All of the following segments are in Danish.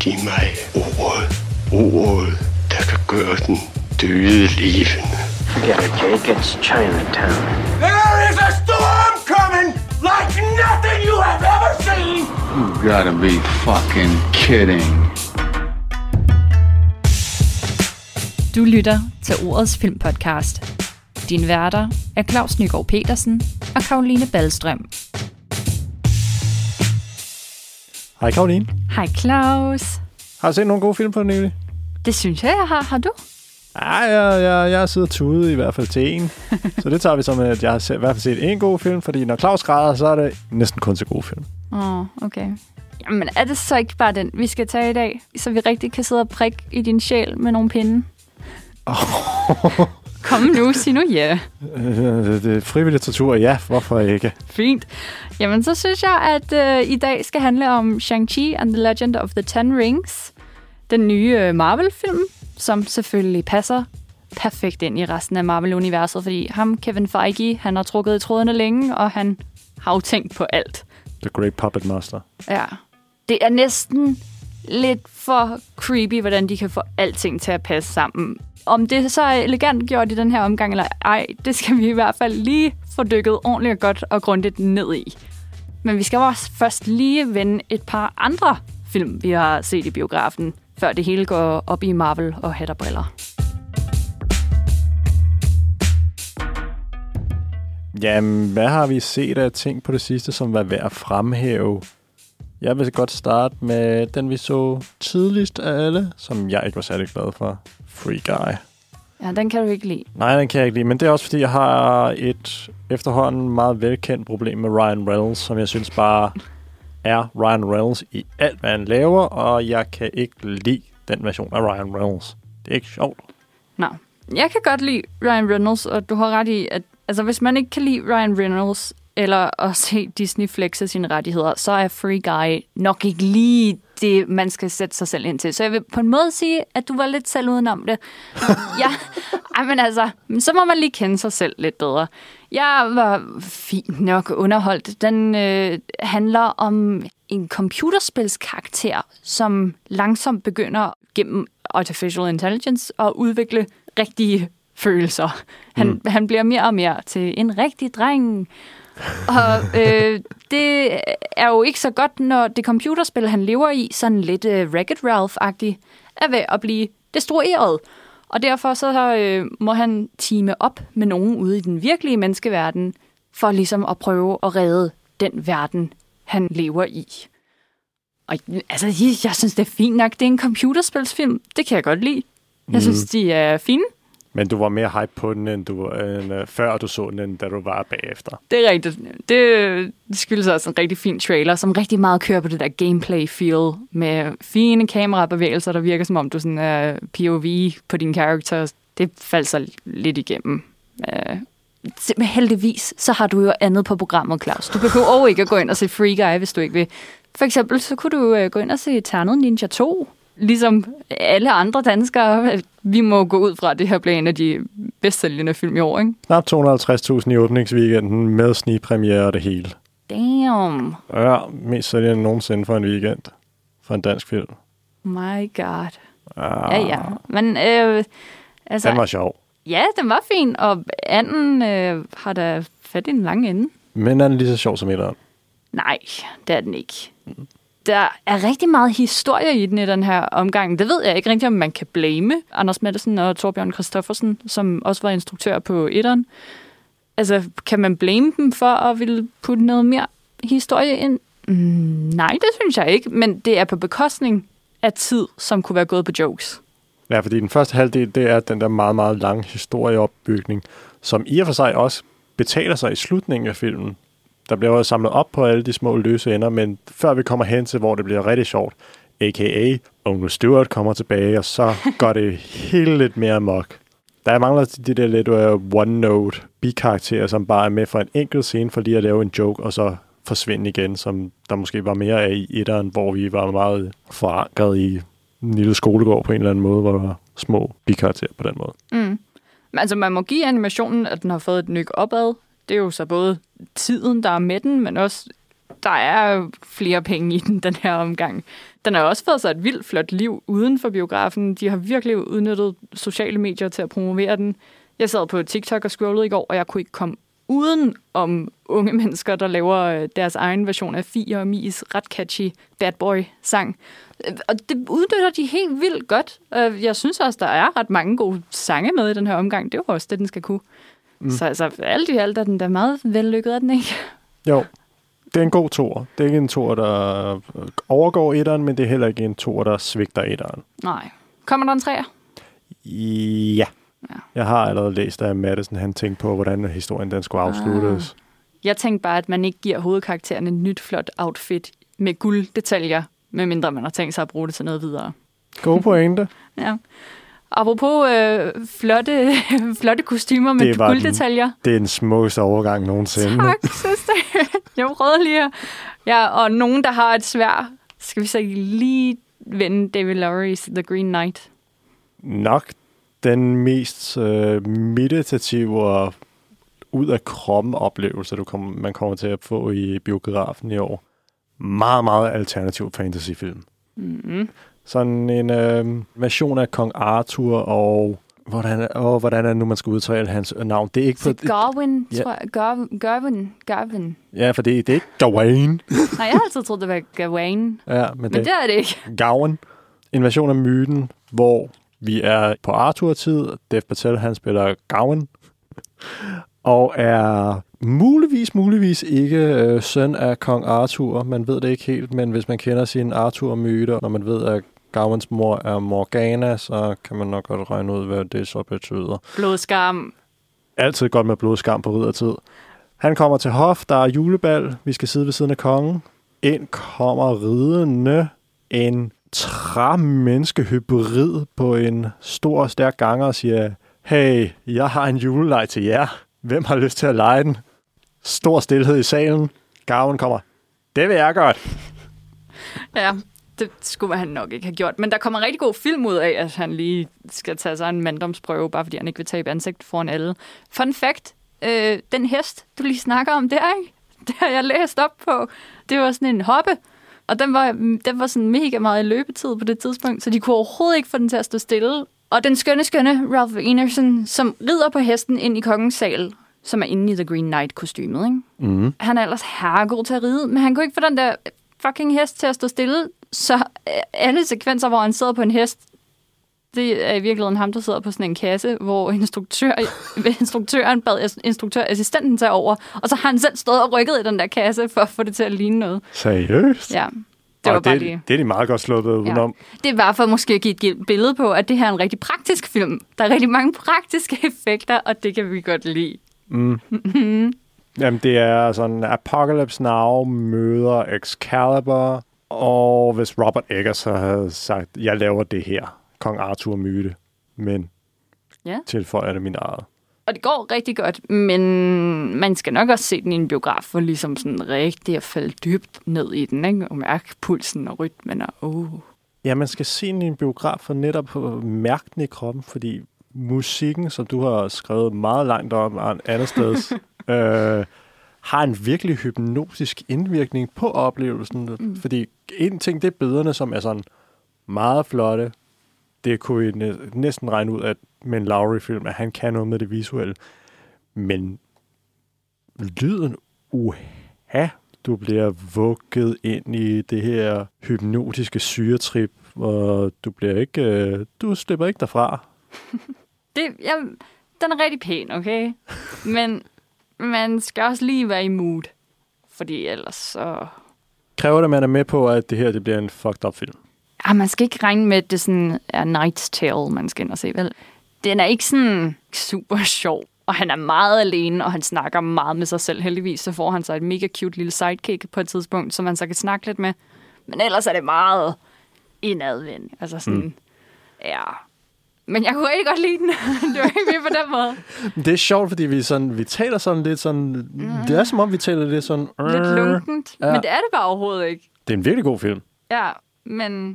Giv mig ordet. Ordet, der kan gøre den døde levende. Forget it, Jake. It's Chinatown. There is a storm coming like nothing you have ever seen. You gotta be fucking kidding. Du lytter til Ordets Filmpodcast. Din værter er Claus Nygaard Petersen og Karoline Ballstrøm. Hej Karoline. Hej Claus. Har du set nogle gode film på nylig? Det synes jeg, jeg har. Har du? Ja, jeg, jeg, jeg har siddet tudet i hvert fald til en. så det tager vi som, at jeg har set, i hvert fald set en god film, fordi når Claus græder, så er det næsten kun til gode film. Åh, oh, okay. Jamen, er det så ikke bare den, vi skal tage i dag? Så vi rigtig kan sidde og prikke i din sjæl med nogle pinde? Kom nu, sig nu ja. Øh, Det, det frivillig tortur, ja, hvorfor ikke? Fint. Jamen, så synes jeg, at øh, i dag skal handle om Shang-Chi and the Legend of the Ten Rings. Den nye øh, Marvel-film, som selvfølgelig passer perfekt ind i resten af Marvel-universet, fordi ham, Kevin Feige, han har trukket i trådene længe, og han har jo tænkt på alt. The Great Puppet Master. Ja. Det er næsten lidt for creepy, hvordan de kan få alting til at passe sammen. Om det så er elegant gjort i den her omgang eller ej, det skal vi i hvert fald lige få dykket ordentligt og godt og grundigt ned i. Men vi skal også først lige vende et par andre film, vi har set i biografen, før det hele går op i Marvel og hat og briller. Jamen, hvad har vi set af ting på det sidste, som var værd at fremhæve? Jeg vil godt starte med den, vi så tidligst af alle, som jeg ikke var særlig glad for. Free Guy. Ja, den kan du ikke lide. Nej, den kan jeg ikke lide, men det er også, fordi jeg har et efterhånden meget velkendt problem med Ryan Reynolds, som jeg synes bare er Ryan Reynolds i alt, hvad han laver, og jeg kan ikke lide den version af Ryan Reynolds. Det er ikke sjovt. Nå. Jeg kan godt lide Ryan Reynolds, og du har ret i, at altså, hvis man ikke kan lide Ryan Reynolds, eller at se Disney flexe sine rettigheder, så er Free Guy nok ikke lige det, man skal sætte sig selv ind til. Så jeg vil på en måde sige, at du var lidt selv udenom det. ja, ej, men altså, så må man lige kende sig selv lidt bedre. Jeg var fint nok underholdt. Den øh, handler om en computerspilskarakter, som langsomt begynder gennem artificial intelligence at udvikle rigtige følelser. Han, mm. han bliver mere og mere til en rigtig dreng. Og øh, det er jo ikke så godt, når det computerspil, han lever i, sådan lidt øh, Wreck-It Ralph-agtigt, er ved at blive destrueret. Og derfor så øh, må han teame op med nogen ude i den virkelige menneskeverden, for ligesom at prøve at redde den verden, han lever i. Og altså, jeg, jeg synes, det er fint nok. Det er en computerspilsfilm. Det kan jeg godt lide. Jeg Mm. synes, de er fine. Men du var mere hype på den, end du, end, øh, før du så den, end da du var bagefter. Det er rigtigt. Det, det skyldes også en rigtig fin trailer, som rigtig meget kører på det der gameplay-feel med fine kamerabevægelser, der virker som om du sådan er POV på dine characters. Det faldt så lidt igennem. Øh, uh, men heldigvis, så har du jo andet på programmet, Claus. Du behøver ikke at gå ind og se Free Guy, hvis du ikke vil. For eksempel, så kunne du uh, gå ind og se Ternet Ninja 2. Ligesom alle andre danskere. Vi må gå ud fra, at det her bliver en af de bedst sælgende film i år, ikke? Knap 250.000 i åbningsweekenden med snigpremiere og det hele. Damn. Ja, mest sælgende nogensinde for en weekend. For en dansk film. My god. Ah, Ja, ja. Men øh, altså, Den var sjov. ja, den var fin, og anden øh, har da fat i en lang ende. Men er den lige så sjov som etteren? Nej, det er den ikke. Der er rigtig meget historie i den i den her omgang. Det ved jeg ikke rigtig, om man kan blame Anders Madsen og Torbjørn Christoffersen, som også var instruktør på etteren. Altså, kan man blame dem for at ville putte noget mere historie ind? Mm, nej, det synes jeg ikke, men det er på bekostning af tid, som kunne være gået på jokes. Ja, fordi den første halvdel, det er den der meget, meget lange historieopbygning, som i og for sig også betaler sig i slutningen af filmen. Der bliver jo samlet op på alle de små løse ender, men før vi kommer hen til, hvor det bliver rigtig sjovt, a.k.a. Onkel Stewart kommer tilbage, og så går det helt lidt mere mok. Der mangler de der lidt uh, one-note bikarakterer, som bare er med for en enkelt scene, for lige at lave en joke, og så forsvinde igen, som der måske var mere af i etteren, hvor vi var meget forankret i en lille skolegård på en eller anden måde, hvor der var små bikarakterer på den måde. Mm. Men altså, man må give animationen, at den har fået et nyk opad. Det er jo så både tiden, der er med den, men også der er flere penge i den, den her omgang. Den har også fået sig et vildt flot liv uden for biografen. De har virkelig udnyttet sociale medier til at promovere den. Jeg sad på TikTok og scrollede i går, og jeg kunne ikke komme uden om unge mennesker, der laver øh, deres egen version af Fie og Mies ret catchy Bad Boy-sang. Øh, og det udnytter de helt vildt godt. Øh, jeg synes også, der er ret mange gode sange med i den her omgang. Det er jo også det, den skal kunne. Mm. Så altså, alt i alt er den da meget vellykket, er den ikke? Jo, det er en god tor. Det er ikke en tor, der overgår etteren, men det er heller ikke en tor, der svigter etteren. Nej. Kommer der en træer? Ja. Ja. Jeg har allerede læst, at Madison han tænkte på, hvordan historien den skulle afsluttes. Jeg tænkte bare, at man ikke giver hovedkarakteren et nyt flot outfit med gulddetaljer, medmindre man har tænkt sig at bruge det til noget videre. God pointe. Ja. Apropos øh, flotte, flotte kostymer med Det var den. gulddetaljer. Det er den smukkeste overgang nogensinde. Tak, søster. Jeg prøvede lige at... Ja, og nogen, der har et svær. Skal vi så lige vende David Lowery's The Green Knight? Nok den mest øh, meditative og ud af kroppen oplevelse, du kom, man kommer til at få i biografen i år. Meget, meget alternativ fantasyfilm. Mm-hmm. Sådan en øh, version af Kong Arthur og hvordan, og hvordan er det nu, man skal udtale hans navn? Det er ikke på, Garwin, Ja. tror jeg. Garvin, Garvin. ja, for det, det er ikke Gawain. Nej, jeg har altid troet, det var Gawain. Ja, men, Men det, det er det ikke. Gawain. En version af myten, hvor vi er på Arthur-tid. Dev Patel, han spiller Gawain. Og er muligvis, muligvis ikke øh, søn af kong Arthur. Man ved det ikke helt, men hvis man kender sine Arthur-myter, når man ved, at Gawans mor er Morgana, så kan man nok godt regne ud, hvad det så betyder. Blodskam. Altid godt med blodskam på riddertid. Han kommer til hof, der er julebal, vi skal sidde ved siden af kongen. Ind kommer ridende en træmenneskehybrid på en stor og stærk ganger og siger, hey, jeg har en juleleg til jer. Hvem har lyst til at lege den? Stor stillhed i salen. Gaven kommer. Det vil jeg godt. Ja, det skulle han nok ikke have gjort. Men der kommer rigtig god film ud af, at han lige skal tage sig en manddomsprøve, bare fordi han ikke vil tabe ansigt foran alle. Fun fact, øh, den hest, du lige snakker om der, ikke? Det har jeg læst op på. Det var sådan en hoppe, og den var, den var sådan mega meget i løbetid på det tidspunkt, så de kunne overhovedet ikke få den til at stå stille. Og den skønne, skønne Ralph Enerson, som rider på hesten ind i kongens sal, som er inde i The Green Knight-kostymet, ikke? Mm. Han er ellers herregod til at ride, men han kunne ikke få den der fucking hest til at stå stille. Så øh, alle sekvenser, hvor han sidder på en hest, det er i virkeligheden ham, der sidder på sådan en kasse, hvor instruktør, instruktøren bad instruktørassistenten tage over, og så har han selv stået og rykket i den der kasse for at få det til at ligne noget. Seriøst? Ja, var Og bare det, lige... det er de meget godt sluppet udenom. Det var for måske at give et billede på, at det her er en rigtig praktisk film. Der er rigtig mange praktiske effekter, og det kan vi godt lide. Jamen, det er sådan Apocalypse Now møder Excalibur, og hvis Robert Eggers så havde sagt, jeg laver det her, Kong Arthur myte, men Ja. tilføjer det min eget. Og det går rigtig godt, men man skal nok også se den i en biograf, for ligesom sådan rigtig at falde dybt ned i den, ikke? Og mærke pulsen og rytmen og uh. Ja, man skal se den i en biograf for netop at mærke den i kroppen, fordi musikken, som du har skrevet meget langt om an- andet sted, øh, har en virkelig hypnotisk indvirkning på oplevelsen. Mm. Fordi en ting, det er billederne, som er sådan meget flotte. Det kunne vi næ- næsten regne ud at med en Lowry-film, at han kan noget med det visuelle. Men lyden, uha, du bliver vugget ind i det her hypnotiske syretrip, og du bliver ikke, øh, du slipper ikke derfra. Det, ja, den er rigtig pæn, okay? Men man skal også lige være i mood, fordi ellers så... Kræver det, at man er med på, at det her det bliver en fucked up film? Ah, man skal ikke regne med, at det sådan er Night's Tale, man skal ind og se, vel? Den er ikke sådan super sjov, og han er meget alene, og han snakker meget med sig selv. Heldigvis så får han så et mega cute lille sidekick på et tidspunkt, som man så kan snakke lidt med. Men ellers er det meget indadvendt. Altså sådan, mm. ja... Men jeg kunne rigtig godt lide den. det var ikke mere på den måde. Det er sjovt, fordi vi, sådan, vi taler sådan lidt sådan... Mm. Det er som om, vi taler lidt sådan... Lidt lunkent. Ja. Men det er det bare overhovedet ikke. Det er en virkelig god film. Ja, men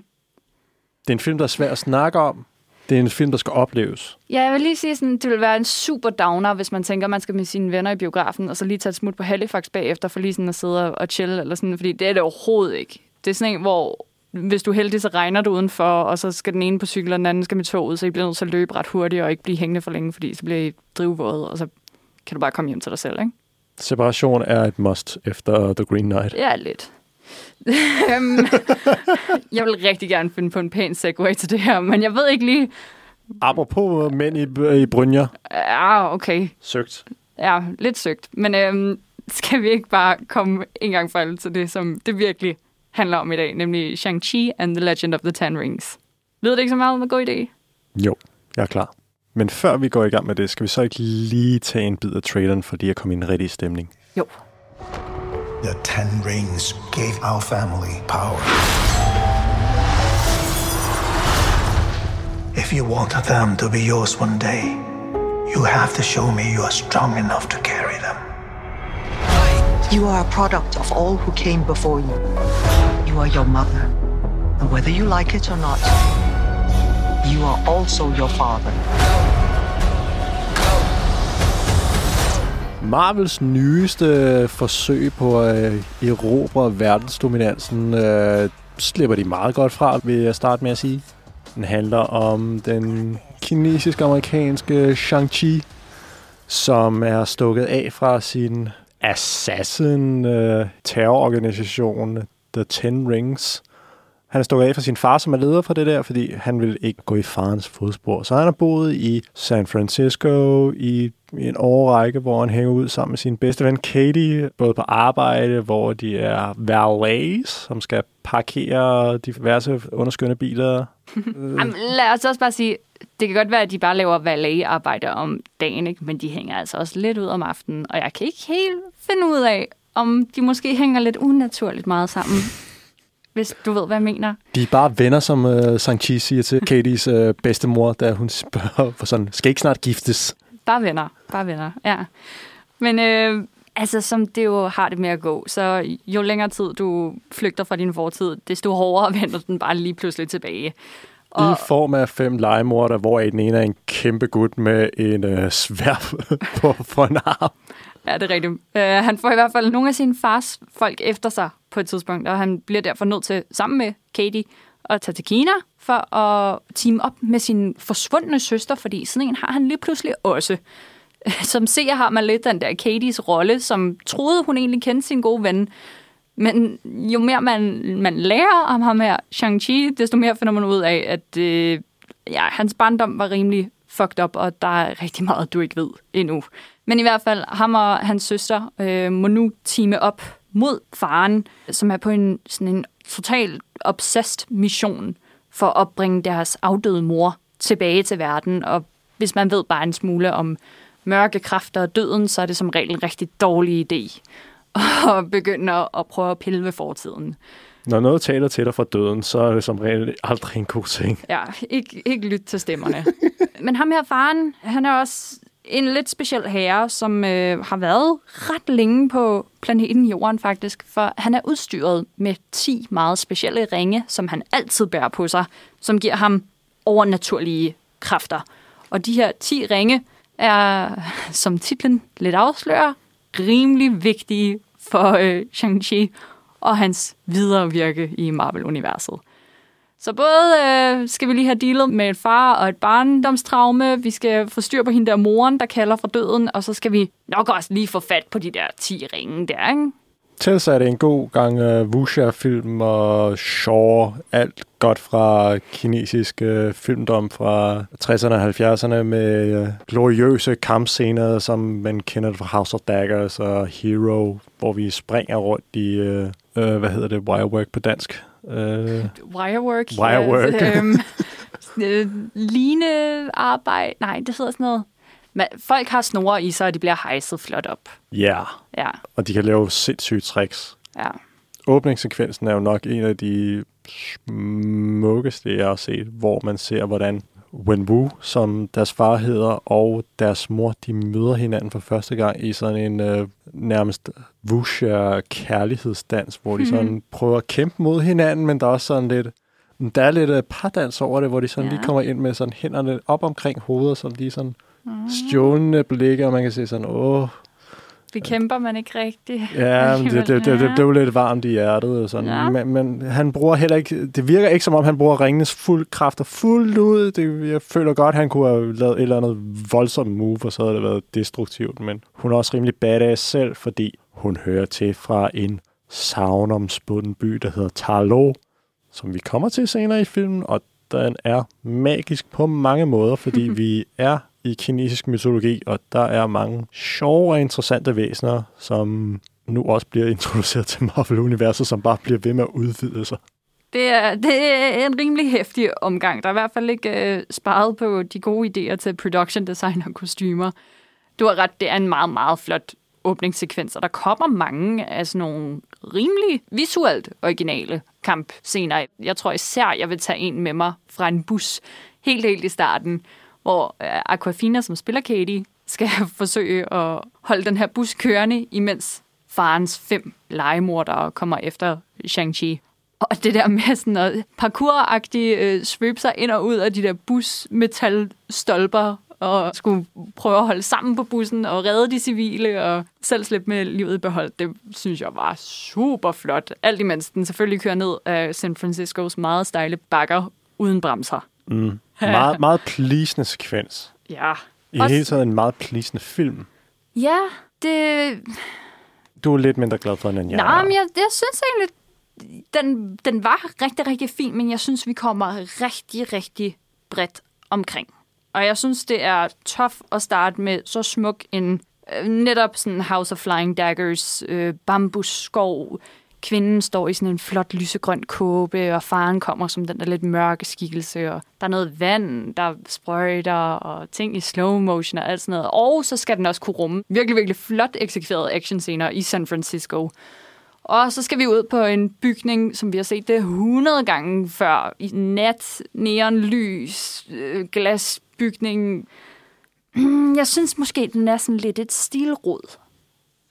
Det er en film, der er svær at snakke om. Det er en film, der skal opleves. Ja, jeg vil lige sige, sådan, det vil være en super downer, hvis man tænker, man skal med sine venner i biografen, og så lige tage et smut på Halifax bagefter, for lige sådan at sidde og chill, eller sådan, fordi det er det overhovedet ikke. Det er sådan en, hvor hvis du er heldig, så regner det udenfor, og så skal den ene på cykel, og den anden skal med toget, så I bliver nødt til at løbe ret hurtigt, og ikke blive hængende for længe, fordi så bliver I drivvåde, og så kan du bare komme hjem til dig selv, ikke? Separation er et must efter The Green Knight. Ja, lidt. Øhm, jeg vil rigtig gerne finde på en pæn segue til det her, men jeg ved ikke lige... Apropos mænd i, i brynjer. Ja, okay. Søgt. Ja, lidt søgt. Men øhm, skal vi ikke bare komme en gang for alle til det, som det virkelig handler om i dag, nemlig Shang-Chi and the Legend of the Ten Rings. Lyder det ikke så meget med god idé? Jo, jeg er klar. Men før vi går i gang med det, skal vi så ikke lige tage en bid af traileren, fordi jeg kom i en rigtig stemning. Jo. The Ten Rings gave our family power. If you want them to be yours one day, you have to show me you are strong enough to carry them. You are a product of all who came before you. You are your mother. And whether you like it or not, you are also your father. Marvels nyeste forsøg på at øh, erobre verdensdominansen øh, slipper de meget godt fra, vil jeg starte med at sige. Den handler om den kinesisk-amerikanske Shang-Chi, som er stukket af fra sin assassin øh, terrororganisation The Ten Rings. Han er stukket af fra sin far, som er leder for det der, fordi han vil ikke gå i farens fodspor. Så han har boet i San Francisco i en årrække, hvor han hænger ud sammen med sin bedste ven Katie, både på arbejde, hvor de er valets, som skal parkere diverse underskønne biler. Jamen, lad os også bare sige, det kan godt være, at de bare laver valet-arbejde om dagen, ikke? men de hænger altså også lidt ud om aftenen, og jeg kan ikke helt finde ud af, om de måske hænger lidt unaturligt meget sammen. Hvis du ved, hvad jeg mener. De er bare venner, som uh, Shang-Chi siger til Katies uh, bedstemor, da hun spørger for sådan, skal I ikke snart giftes? Bare venner. Bare venner, ja. Men øh, altså, som det jo har det med at gå, så jo længere tid du flygter fra din fortid, desto hårdere vender den bare lige pludselig tilbage. Og... I form af fem legemorder, hvor den ene er en kæmpe gut med en øh, sværp på for en arm. Ja, det er rigtigt. Uh, han får i hvert fald nogle af sine fars folk efter sig på et tidspunkt, og han bliver derfor nødt til, sammen med Katie, at tage til Kina for at team op med sin forsvundne søster, fordi sådan en har han lige pludselig også. Som ser har man lidt den der Katies rolle, som troede, hun egentlig kendte sin gode ven. Men jo mere man, man lærer om ham her, Shang-Chi, desto mere finder man ud af, at øh, ja, hans barndom var rimelig fucked up, og der er rigtig meget, du ikke ved endnu. Men i hvert fald, ham og hans søster øh, må nu time op mod faren, som er på en, sådan en total obsessed mission for at bringe deres afdøde mor tilbage til verden. Og hvis man ved bare en smule om mørke kræfter og døden, så er det som regel en rigtig dårlig idé at begynde at prøve at pille ved fortiden. Når noget taler til dig fra døden, så er det som regel aldrig en god ting. Ja, ikke, ikke lyt til stemmerne. Men ham her faren, han er også en lidt speciel herre, som øh, har været ret længe på planeten Jorden faktisk, for han er udstyret med 10 meget specielle ringe, som han altid bærer på sig, som giver ham overnaturlige kræfter. Og de her 10 ringe er, som titlen lidt afslører, rimelig vigtige for øh, Shang-Chi og hans videre virke i Marvel-universet. Så både øh, skal vi lige have dealet med en far og et barndomstraume, vi skal få styr på hende der moren, der kalder fra døden, og så skal vi nok også lige få fat på de der 10 ringe der, ikke? Tilsat er det en god gang uh, wuxia-film og Shaw, alt godt fra kinesisk uh, filmdom fra 60'erne og 70'erne med uh, gloriøse kampscener, som man kender fra House of Daggers og Hero, hvor vi springer rundt i, uh, uh, hvad hedder det, wirework på dansk? Uh, wirework? Wirework. Ja, øhm, øh, linearbejde? Nej, det hedder sådan noget. Men folk har snore i sig, og de bliver hejset flot op. Ja, yeah. ja. og de kan lave sindssyge tricks. Ja. Åbningssekvensen er jo nok en af de smukkeste, jeg har set, hvor man ser, hvordan Wenwu, som deres far hedder, og deres mor, de møder hinanden for første gang i sådan en øh, nærmest wuxia kærlighedsdans, hvor de sådan prøver at kæmpe mod hinanden, men der er også sådan lidt Der er lidt uh, pardans over det, hvor de sådan Ja. lige kommer ind med sådan hænderne op omkring hovedet, sådan lige sådan stjålende blikke, og man kan se sådan, åh, Vi kæmper, men ikke rigtigt. ja, men det, det, det, det, det blev lidt varmt i hjertet. Og sådan. Ja. Men, men han bruger heller ikke, det virker ikke som om, han bruger ringenes fuld kræfter fuldt ud. Det, jeg føler godt, han kunne have lavet et eller andet voldsomt move, og så havde det været destruktivt. Men hun er også rimelig badass selv, fordi hun hører til fra en savnomspunden by, der hedder Tarlo, som vi kommer til senere i filmen, og den er magisk på mange måder, fordi vi er i kinesisk mytologi, og der er mange sjove og interessante væsener, som nu også bliver introduceret til Marvel-universet, som bare bliver ved med at udvide sig. Det er, det er en rimelig hæftig omgang. Der er i hvert fald ikke øh, sparet på de gode idéer til production design og kostymer. Du har ret, det er en meget, meget flot åbningssekvens, og der kommer mange af sådan nogle rimelig visuelt originale kampscener. Jeg tror især, jeg vil tage en med mig fra en bus helt, helt i starten, hvor øh, Aquafina, som spiller Katie, skal forsøge at holde den her bus kørende, imens farens fem legemordere kommer efter Shang-Chi. Og det der med sådan noget parkouragtigt øh, svøbe sig ind og ud af de der busmetalstolper og skulle prøve at holde sammen på bussen og redde de civile og selv slippe med livet i behold. Det synes jeg var super flot. Alt imens den selvfølgelig kører ned af San Franciscos meget stejle bakker uden bremser. Mm. Meget, meget pleasende sekvens. Ja. I Også- hele taget en meget pleasende film. Ja, det... Du er lidt mindre glad for den, end jeg Nej, men jeg, jeg synes egentlig, den, den var rigtig, rigtig fin, men jeg synes, vi kommer rigtig, rigtig bredt omkring. Og jeg synes, det er tough at starte med så smuk en øh, netop sådan House of Flying Daggers, øh, bambusskov. Kvinden står i sådan en flot lysegrøn kåbe, og faren kommer som den der lidt mørke skikkelse, og der er noget vand, der sprøjter, og ting i slow motion og alt sådan noget. Og så skal den også kunne rumme virkelig, virkelig flot eksekverede actionscener i San Francisco. Og så skal vi ud på en bygning, som vi har set det 100 gange før. I nat, neonlys, øh, glasbygning. Mm, Jeg synes måske, den er sådan lidt et stilråd.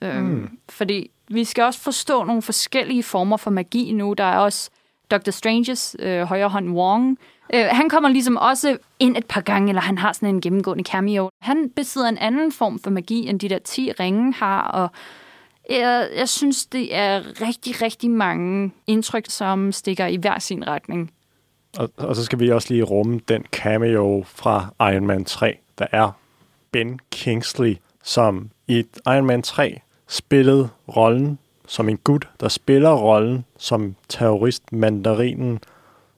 Øhm, fordi vi skal også forstå nogle forskellige former for magi nu. Der er også Dr. Stranges øh, højre hånd Wong. Øh, han kommer ligesom også ind et par gange, eller han har sådan en gennemgående cameo. Han besidder en anden form for magi, end de der 10 ringe har, og jeg, jeg synes, det er rigtig, rigtig mange indtryk, som stikker i hver sin retning. Og, og så skal vi også lige rumme den cameo fra Iron Man 3, der er Ben Kingsley, som i Iron Man 3 spillede rollen som en gut, der spiller rollen som terrorist mandarinen,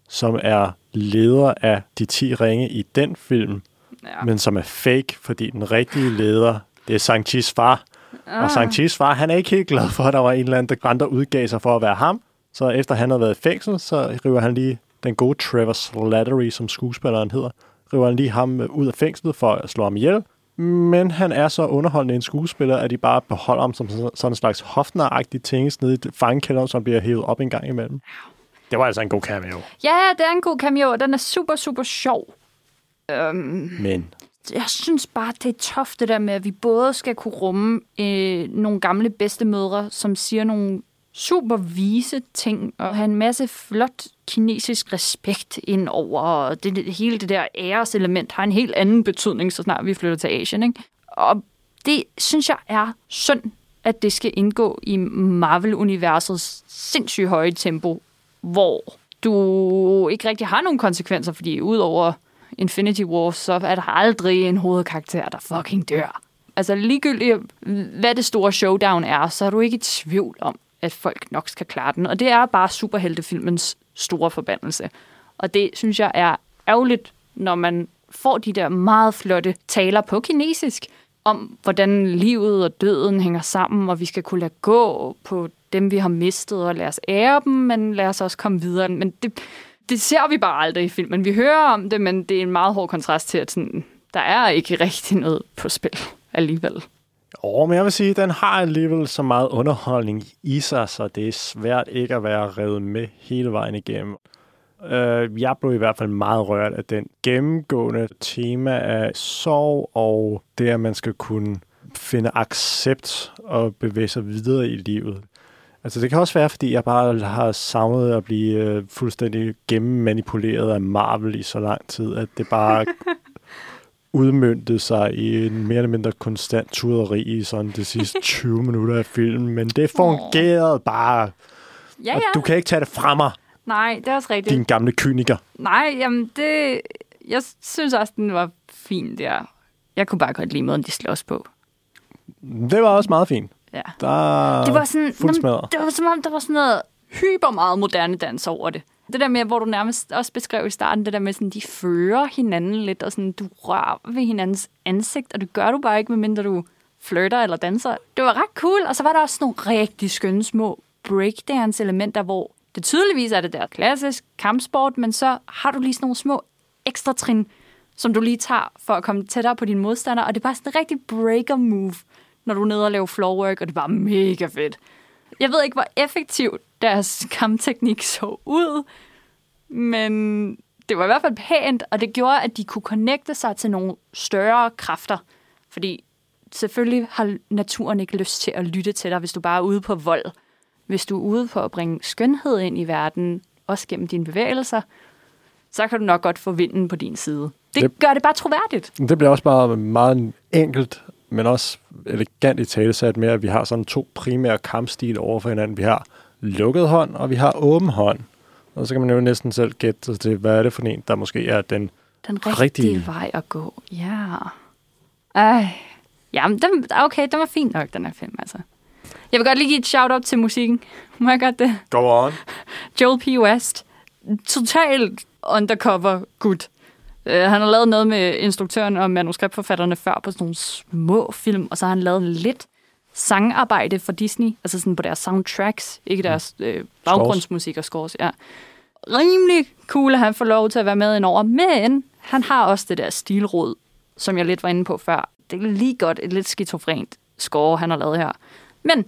som er leder af de 10 ringe i den film, Ja. men som er fake, fordi den rigtige leder, det er Shang-Chi's far. Ah. Og Shang-Chi's far, han er ikke helt glad for, at der var en eller anden, der andre udgav sig for at være ham. Så efter han havde været i fængsel, så river han lige den gode Trevor Slattery, som skuespilleren hedder, river han lige ham øh, ud af fængslet for at slå ham ihjel. Men han er så underholdende en skuespiller, at de bare beholder ham som sådan en slags hofner-agtig ting nede i fangekælderen, som bliver hævet op en gang imellem. Det var altså en god cameo. Ja, det er en god cameo, og den er super, super sjov. Øhm, Men jeg synes bare, det er tough det der med, at vi både skal kunne rumme øh, nogle gamle bedstemødre, som siger nogle super vise ting, og have en masse flot kinesisk respekt ind over, og det, det, hele det der æreselement har en helt anden betydning, så snart vi flytter til Asien. Ikke? Og det synes jeg er synd, at det skal indgå i Marvel-universets sindssygt høje tempo, hvor du ikke rigtig har nogen konsekvenser, fordi udover Infinity War, så er der aldrig en hovedkarakter, der fucking dør. Altså ligegyldigt, hvad det store showdown er, så er du ikke i tvivl om, at folk nok skal klare den. Og det er bare superheltefilmens store forbandelse. Og det synes jeg er ærgerligt, når man får de der meget flotte taler på kinesisk, om hvordan livet og døden hænger sammen, og vi skal kunne lade gå på dem, vi har mistet, og lade os ære dem, men lad os også komme videre. Men det, det ser vi bare aldrig i filmen. Vi hører om det, men det er en meget hård kontrast til, at sådan, der er ikke rigtig noget på spil alligevel. Åh, men jeg vil sige, at den har alligevel så meget underholdning i sig, så det er svært ikke at være revet med hele vejen igennem. Øh, jeg blev i hvert fald meget rørt af den gennemgående tema af sorg og det, at man skal kunne finde accept og bevæge sig videre i livet. Altså, det kan også være, fordi jeg bare har savnet at blive øh, fuldstændig gennemmanipuleret af Marvel i så lang tid, at det bare udmyndte sig i en mere eller mindre konstant tuderi i sådan de sidste 20 minutter af filmen. Men det fungerede bare. Ja, Og ja. du kan ikke tage det fra mig, Nej, det er også rigtigt. din gamle kyniker. Nej, jamen det... Jeg synes også, den var fin der. Jeg kunne bare godt lide måden, de slås på. Det var også meget fint. Ja. Der Det var sådan... smadret. det var som om, der var sådan noget hyper meget moderne dans over det. Det der med, hvor du nærmest også beskrev i starten, det der med, sådan, de fører hinanden lidt, og sådan, du rører ved hinandens ansigt, og det gør du bare ikke, medmindre du flirter eller danser. Det var ret cool, og så var der også nogle rigtig skønne små breakdance-elementer, hvor det tydeligvis er det der klassisk kampsport, men så har du lige sådan nogle små ekstra trin, som du lige tager for at komme tættere på dine modstandere, og det er bare sådan en rigtig breaker-move, når du er nede og laver floorwork, og det var mega fedt. Jeg ved ikke, hvor effektivt deres kampteknik så ud, men det var i hvert fald pænt, og det gjorde, at de kunne connecte sig til nogle større kræfter. Fordi selvfølgelig har naturen ikke lyst til at lytte til dig, hvis du bare er ude på vold. Hvis du er ude på at bringe skønhed ind i verden, også gennem dine bevægelser, så kan du nok godt få vinden på din side. Det, Det- det gør det bare troværdigt. Det bliver også bare meget enkelt, men også elegant i talesat med, at vi har sådan to primære kampstil over for hinanden. Vi har lukket hånd, og vi har åben hånd. Og så kan man jo næsten selv gætte til, hvad er det for en, der måske er den Den rigtige, Rigtige. vej at gå. Ja. Ej. Jamen, den, okay, den var fin nok, den her film, altså. Jeg vil godt lige give et shout-out til musikken. Må jeg godt det? Go on. Joel P. West. Totalt undercover good. Uh, han har lavet noget med instruktøren og manuskriptforfatterne før på sådan nogle små film, og så har han lavet lidt sangarbejde for Disney, altså sådan på deres soundtracks, ikke deres øh, baggrundsmusik og scores, ja. Rimelig cool, at han får lov til at være med indover, men han har også det der stilråd, som jeg lidt var inde på før. Det er lige godt et lidt skizofrent score, han har lavet her. Men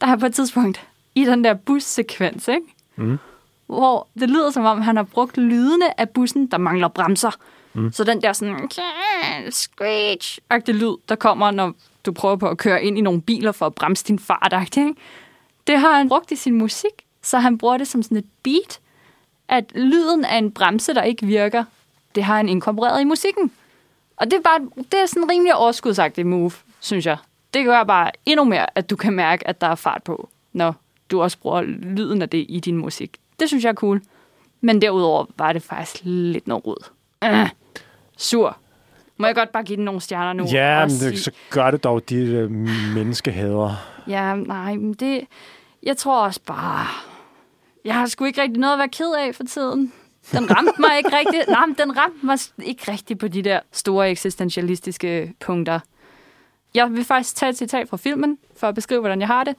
der er på et tidspunkt i den der bussekvens, ikke? Mm. hvor det lyder som om, han har brugt lydene af bussen, der mangler bremser. Mm. Så den der sådan screech-agtig lyd, der kommer, når du prøver på at køre ind i nogle biler for at bremse din fart, ikke? det har han brugt i sin musik, så han bruger det som sådan et beat, at lyden af en bremse, der ikke virker, det har han inkorporeret i musikken. Og det er, bare, det er sådan en rimelig overskudsagtig move, synes jeg. Det gør bare endnu mere, at du kan mærke, at der er fart på, når du også bruger lyden af det i din musik. Det synes jeg er cool. Men derudover var det faktisk lidt noget rod. Uh sur. Må jeg godt bare give den nogle stjerner nu? Ja, men det, så gør det dog, de øh, menneskehader. Ja, nej, men det... Jeg tror også bare... Jeg har sgu ikke rigtig noget at være ked af for tiden. Den ramte mig ikke rigtig... Nej, men den ramte mig ikke rigtig på de der store eksistentialistiske punkter. Jeg vil faktisk tage et citat fra filmen, for at beskrive, hvordan jeg har det.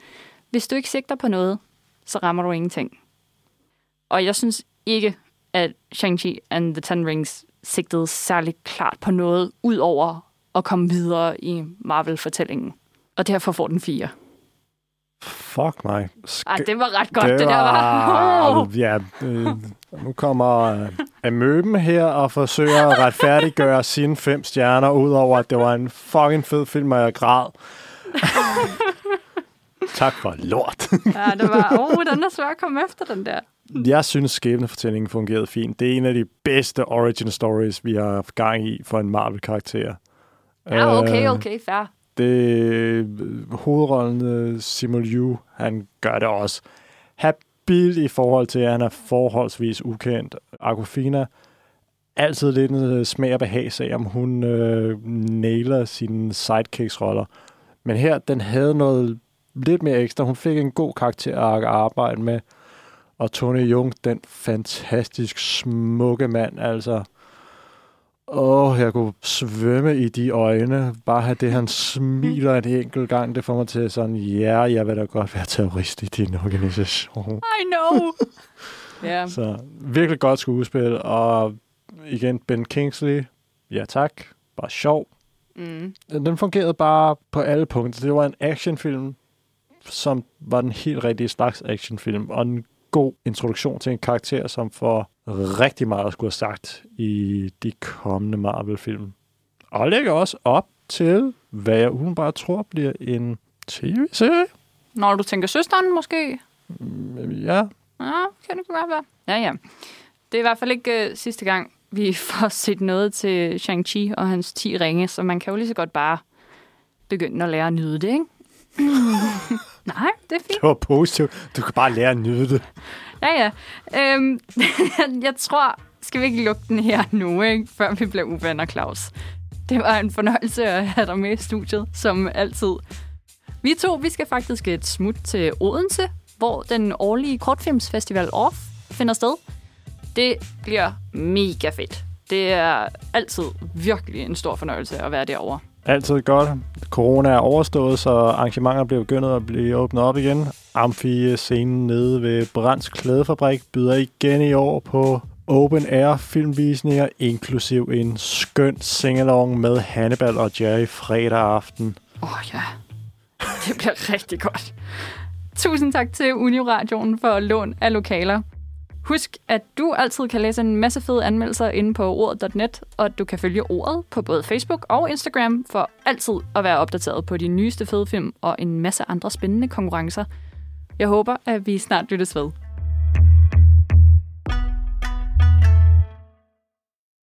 Hvis du ikke sigter på noget, så rammer du ingenting. Og jeg synes ikke, at Shang-Chi and the Ten Rings sigtede særligt klart på noget, ud over at komme videre i Marvel-fortællingen. Og derfor får den fire. Fuck mig. Sk- Ej, det var ret godt, det, det der var. Oh. Ja, øh, nu kommer øh, Amøben her og forsøger at retfærdiggøre sine fem stjerner, udover at det var en fucking fed film, og jeg græd. tak for lort. Ja, det var, åh, oh, den er svær at komme efter, den der. Jeg synes, skæbnefortællingen fungerede fint. Det er en af de bedste origin stories, vi har haft gang i for en Marvel-karakter. Ja, okay, Øh, okay, fair. det hovedrollen øh, Simon Yu, han gør det også habil i forhold til, at han er forholdsvis ukendt. Aquafina, altid lidt en øh, smag og behag sag, om hun øh, nailer sine sidekicks-roller. Men her, den havde noget lidt mere ekstra. Hun fik en god karakter at arbejde med. Og Tony Jung, den fantastisk smukke mand, altså. Åh, jeg kunne svømme i de øjne. Bare have det, han smiler en enkelt gang, det får mig til sådan, ja, jeg vil da godt være terrorist i din organisation. I know. ja. Så virkelig godt skuespil, og igen, Ben Kingsley, ja tak, bare sjov. Mm. Den fungerede bare på alle punkter. Det var en actionfilm, som var den helt rigtige slags actionfilm, og en god introduktion til en karakter, som får rigtig meget at skulle have sagt i de kommende Marvel-film. Og lægger også op til, hvad jeg udenbart tror bliver en tv-serie. Når du tænker søsteren, måske? Ja, Ja, kan det godt være. Ja, ja. Det er i hvert fald ikke uh, sidste gang, vi får set noget til Shang-Chi og hans 10 ringe, så man kan jo lige så godt bare begynde at lære at nyde det, ikke? Nej, det er fint. det var positivt. Du kan bare lære at nyde det. Ja, ja. Øhm, jeg tror, skal vi ikke lukke den her nu, ikke? før vi bliver uvenner, Claus. Det var en fornøjelse at have dig med i studiet, som altid. Vi to, vi skal faktisk et smut til Odense, hvor den årlige kortfilmsfestival OFF finder sted. Det bliver mega fedt. Det er altid virkelig en stor fornøjelse at være derovre. Altid godt. Corona er overstået, så arrangementer bliver begyndt at blive åbnet op igen. Amfi-scenen nede ved Brands Klædefabrik byder igen i år på open air filmvisninger, inklusiv en skøn singalong med Hannibal og Jerry fredag aften. Åh oh, ja, det bliver rigtig godt. Tusind tak til Uniradioen for lån af lokaler. Husk, at du altid kan læse en masse fede anmeldelser inde på ordet.net, og at du kan følge ordet på både Facebook og Instagram for altid at være opdateret på de nyeste fede film og en masse andre spændende konkurrencer. Jeg håber, at vi snart lyttes ved.